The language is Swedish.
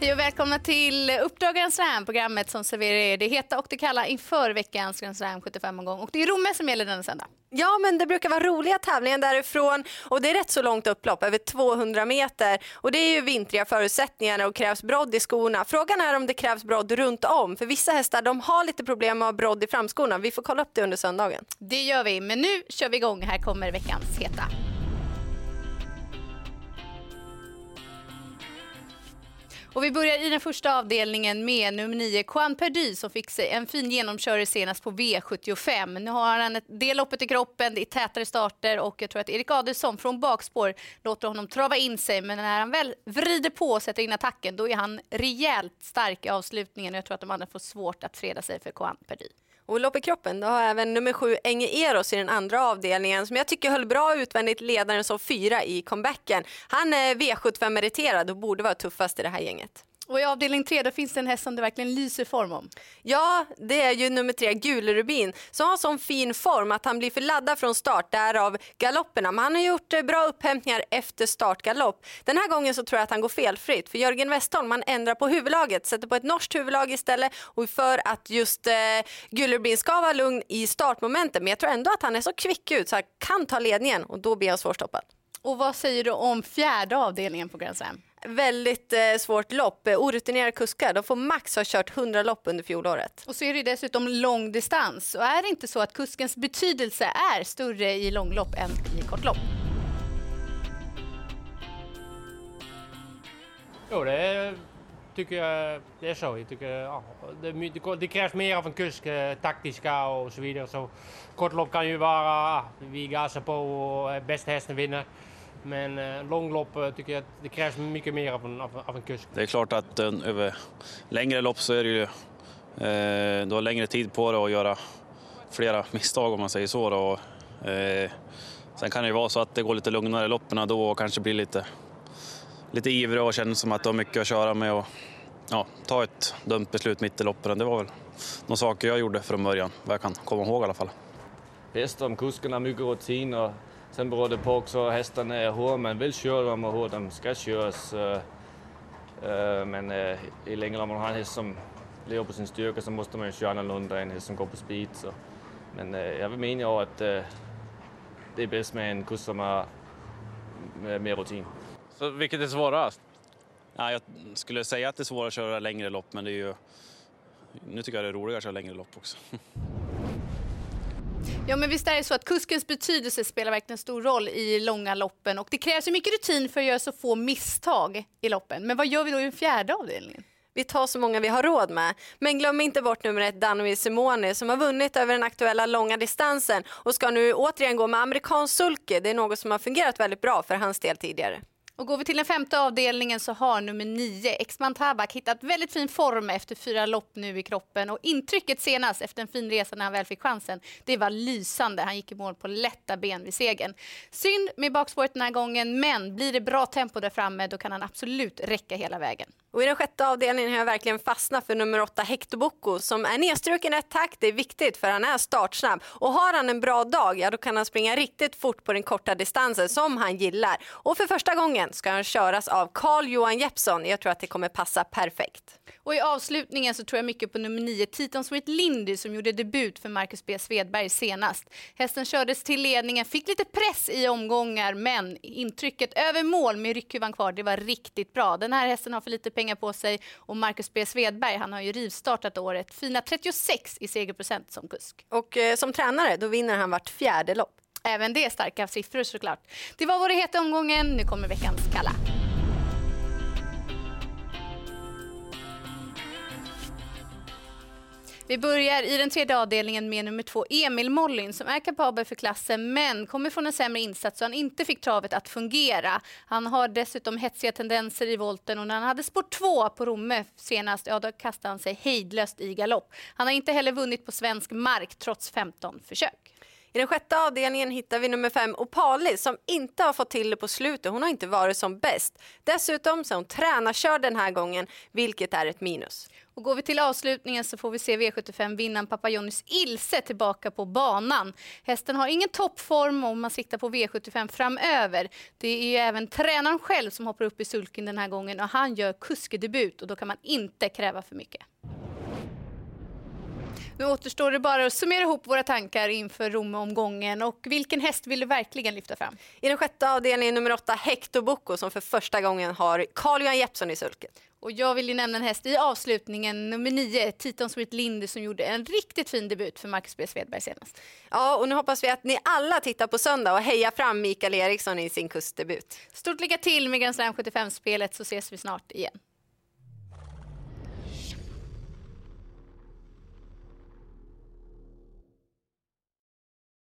Hej och välkomna till Uppdrag Grand Slam, programmet som serverar er det heta och det kalla inför veckans Grand Slam 75-omgång. Och det är Romme som gäller denna söndag. Ja, men det brukar vara roliga tävlingar därifrån och det är rätt så långt upplopp, över 200 meter. Och det är ju vintriga förutsättningar och krävs brodd i skorna. Frågan är om det krävs brodd runt om, för vissa hästar de har lite problem med att ha brodd i framskorna. Vi får kolla upp det under söndagen. Det gör vi, men nu kör vi igång. Här kommer veckans heta. Och vi börjar i den första avdelningen med nummer 9, Juan Perdy som fick sig en fin genomkörare senast på V75. Nu har han ett del loppet i kroppen, det är tätare starter och jag tror att Erik Adelsson från bakspår låter honom trava in sig. Men när han väl vrider på och sätter in attacken då är han rejält stark i avslutningen och jag tror att de andra får svårt att freda sig för Juan Perdy. Och lopp i kroppen, då har även nummer sju Enge Eros i den andra avdelningen som jag tycker höll bra utvändigt ledaren som fyra i comebacken. Han är V75-meriterad och borde vara tuffast i det här gänget. Och i avdelning tre då finns det en häst som det verkligen lyser form om. Ja, det är ju nummer tre, Gulrubin, som har sån fin form att han blir för laddad från start, därav galopperna. Men han har gjort eh, bra upphämtningar efter startgalopp. Den här gången så tror jag att han går felfritt, för Jörgen Westholm han ändrar på huvudlaget, sätter på ett norskt huvudlag istället och för att just eh, Gulrubin ska vara lugn i startmomentet. Men jag tror ändå att han är så kvick ut så han kan ta ledningen och då blir han svårstoppad. Och vad säger du om fjärde avdelningen på Grand Slam? Väldigt eh, svårt lopp. Eh, orutinerade kuskar de får max ha kört 100 lopp under fjolåret. Och så är det dessutom lång distans. Och är det inte så att kuskens betydelse är större i långlopp än i kortlopp? Jo, det tycker jag det är så. Jag tycker, ja, det, det, krävs mer av en kusk, eh, taktiska och så vidare. Så kortlopp kan ju vara, vi gasar på och bästa hästen vinner. Men eh, långlopp eh, tycker jag att det krävs mycket mer av en, av, av en kusk. Det är klart att eh, över längre lopp så är det ju, eh, du har längre tid på dig att göra flera misstag om man säger så. Då. Eh, sen kan det ju vara så att det går lite lugnare i loppen då och kanske blir lite, lite ivrig och känns som att du har mycket att köra med. Och, ja, ta ett dumt beslut mitt i loppen. Det var väl några saker jag gjorde från början, vad jag kan komma ihåg i alla fall. Bäst om kuskarna har mycket rutin och Sen beror det på också hästarna hur man vill köra dem och hur de ska köras. Eh, eh, men eh, i längre om man har en häst som lever på sin styrka så måste man ju köra annorlunda än en häst som går på speed. Så. Men jag vill mena att det är bäst med en kurs som har mer rutin. Så vilket är svårast? Ja, jag skulle säga att det är svårare att köra längre lopp, men det är ju... Nu tycker jag det är roligare att köra längre lopp också. Ja, men visst är det så att kuskens betydelse spelar verkligen stor roll i långa loppen och det krävs ju mycket rutin för att göra så få misstag i loppen. Men vad gör vi då i den fjärde avdelningen? Vi tar så många vi har råd med. Men glöm inte bort nummer ett Danui Simone som har vunnit över den aktuella långa distansen och ska nu återigen gå med amerikansk sulke. Det är något som har fungerat väldigt bra för hans del tidigare. Och går vi till den femte avdelningen så har nummer nio, Exman Tabak, hittat väldigt fin form efter fyra lopp nu i kroppen. Och intrycket senast efter en fin resa när han väl fick chansen, det var lysande. Han gick i mål på lätta ben vid segern. Synd med bakspåret den här gången, men blir det bra tempo där framme då kan han absolut räcka hela vägen. Och I den sjätte avdelningen har jag verkligen fastnat för nummer åtta Hector Bocco som är nedstruken ett tack, Det är viktigt för han är startsnabb. Och har han en bra dag, ja då kan han springa riktigt fort på den korta distansen som han gillar. Och för första gången ska han köras av Carl Johan Jeppsson. Jag tror att det kommer passa perfekt. Och i avslutningen så tror jag mycket på nummer 9, Titan Sweet Lindy som gjorde debut för Marcus B Svedberg senast. Hästen kördes till ledningen, fick lite press i omgångar men intrycket över mål med ryckhuvan kvar, det var riktigt bra. Den här hästen har för lite pengar på sig och Marcus B Svedberg, han har ju rivstartat året. Fina 36 i segerprocent som kusk. Och eh, som tränare, då vinner han vart fjärde lopp. Även det är starka siffror såklart. Det var vår heta omgången, nu kommer veckans kalla. Vi börjar i den tredje avdelningen med nummer två, Emil Mollin, som är kapabel för klassen men kommer från en sämre insats så han inte fick travet att fungera. Han har dessutom hetsiga tendenser i volten och när han hade spår två på Romme senast, ja då kastade han sig hejdlöst i galopp. Han har inte heller vunnit på svensk mark trots 15 försök. I den sjätte avdelningen hittar vi nummer fem Opalis som inte har fått till det på slutet. Hon har inte varit som bäst. Dessutom så är hon tränarkörd den här gången, vilket är ett minus. Och går vi till avslutningen så får vi se V75-vinnaren Papajonis Ilse tillbaka på banan. Hästen har ingen toppform om man siktar på V75 framöver. Det är ju även tränaren själv som hoppar upp i sulken den här gången och han gör kuskedebut och då kan man inte kräva för mycket. Nu återstår det bara att summera ihop våra tankar inför Rom-omgången. Och vilken häst vill du verkligen lyfta fram? I den sjätte avdelningen nummer åtta Hector Bocco som för första gången har Carl-Johan Jeppsson i sulket. Och jag vill ju nämna en häst i avslutningen, nummer nio, Titon Sweet Lindy som gjorde en riktigt fin debut för Marcus B. Svedberg senast. Ja, och nu hoppas vi att ni alla tittar på söndag och hejar fram Mikael Eriksson i sin kustdebut. Stort lycka till med Grand Slam 75-spelet så ses vi snart igen.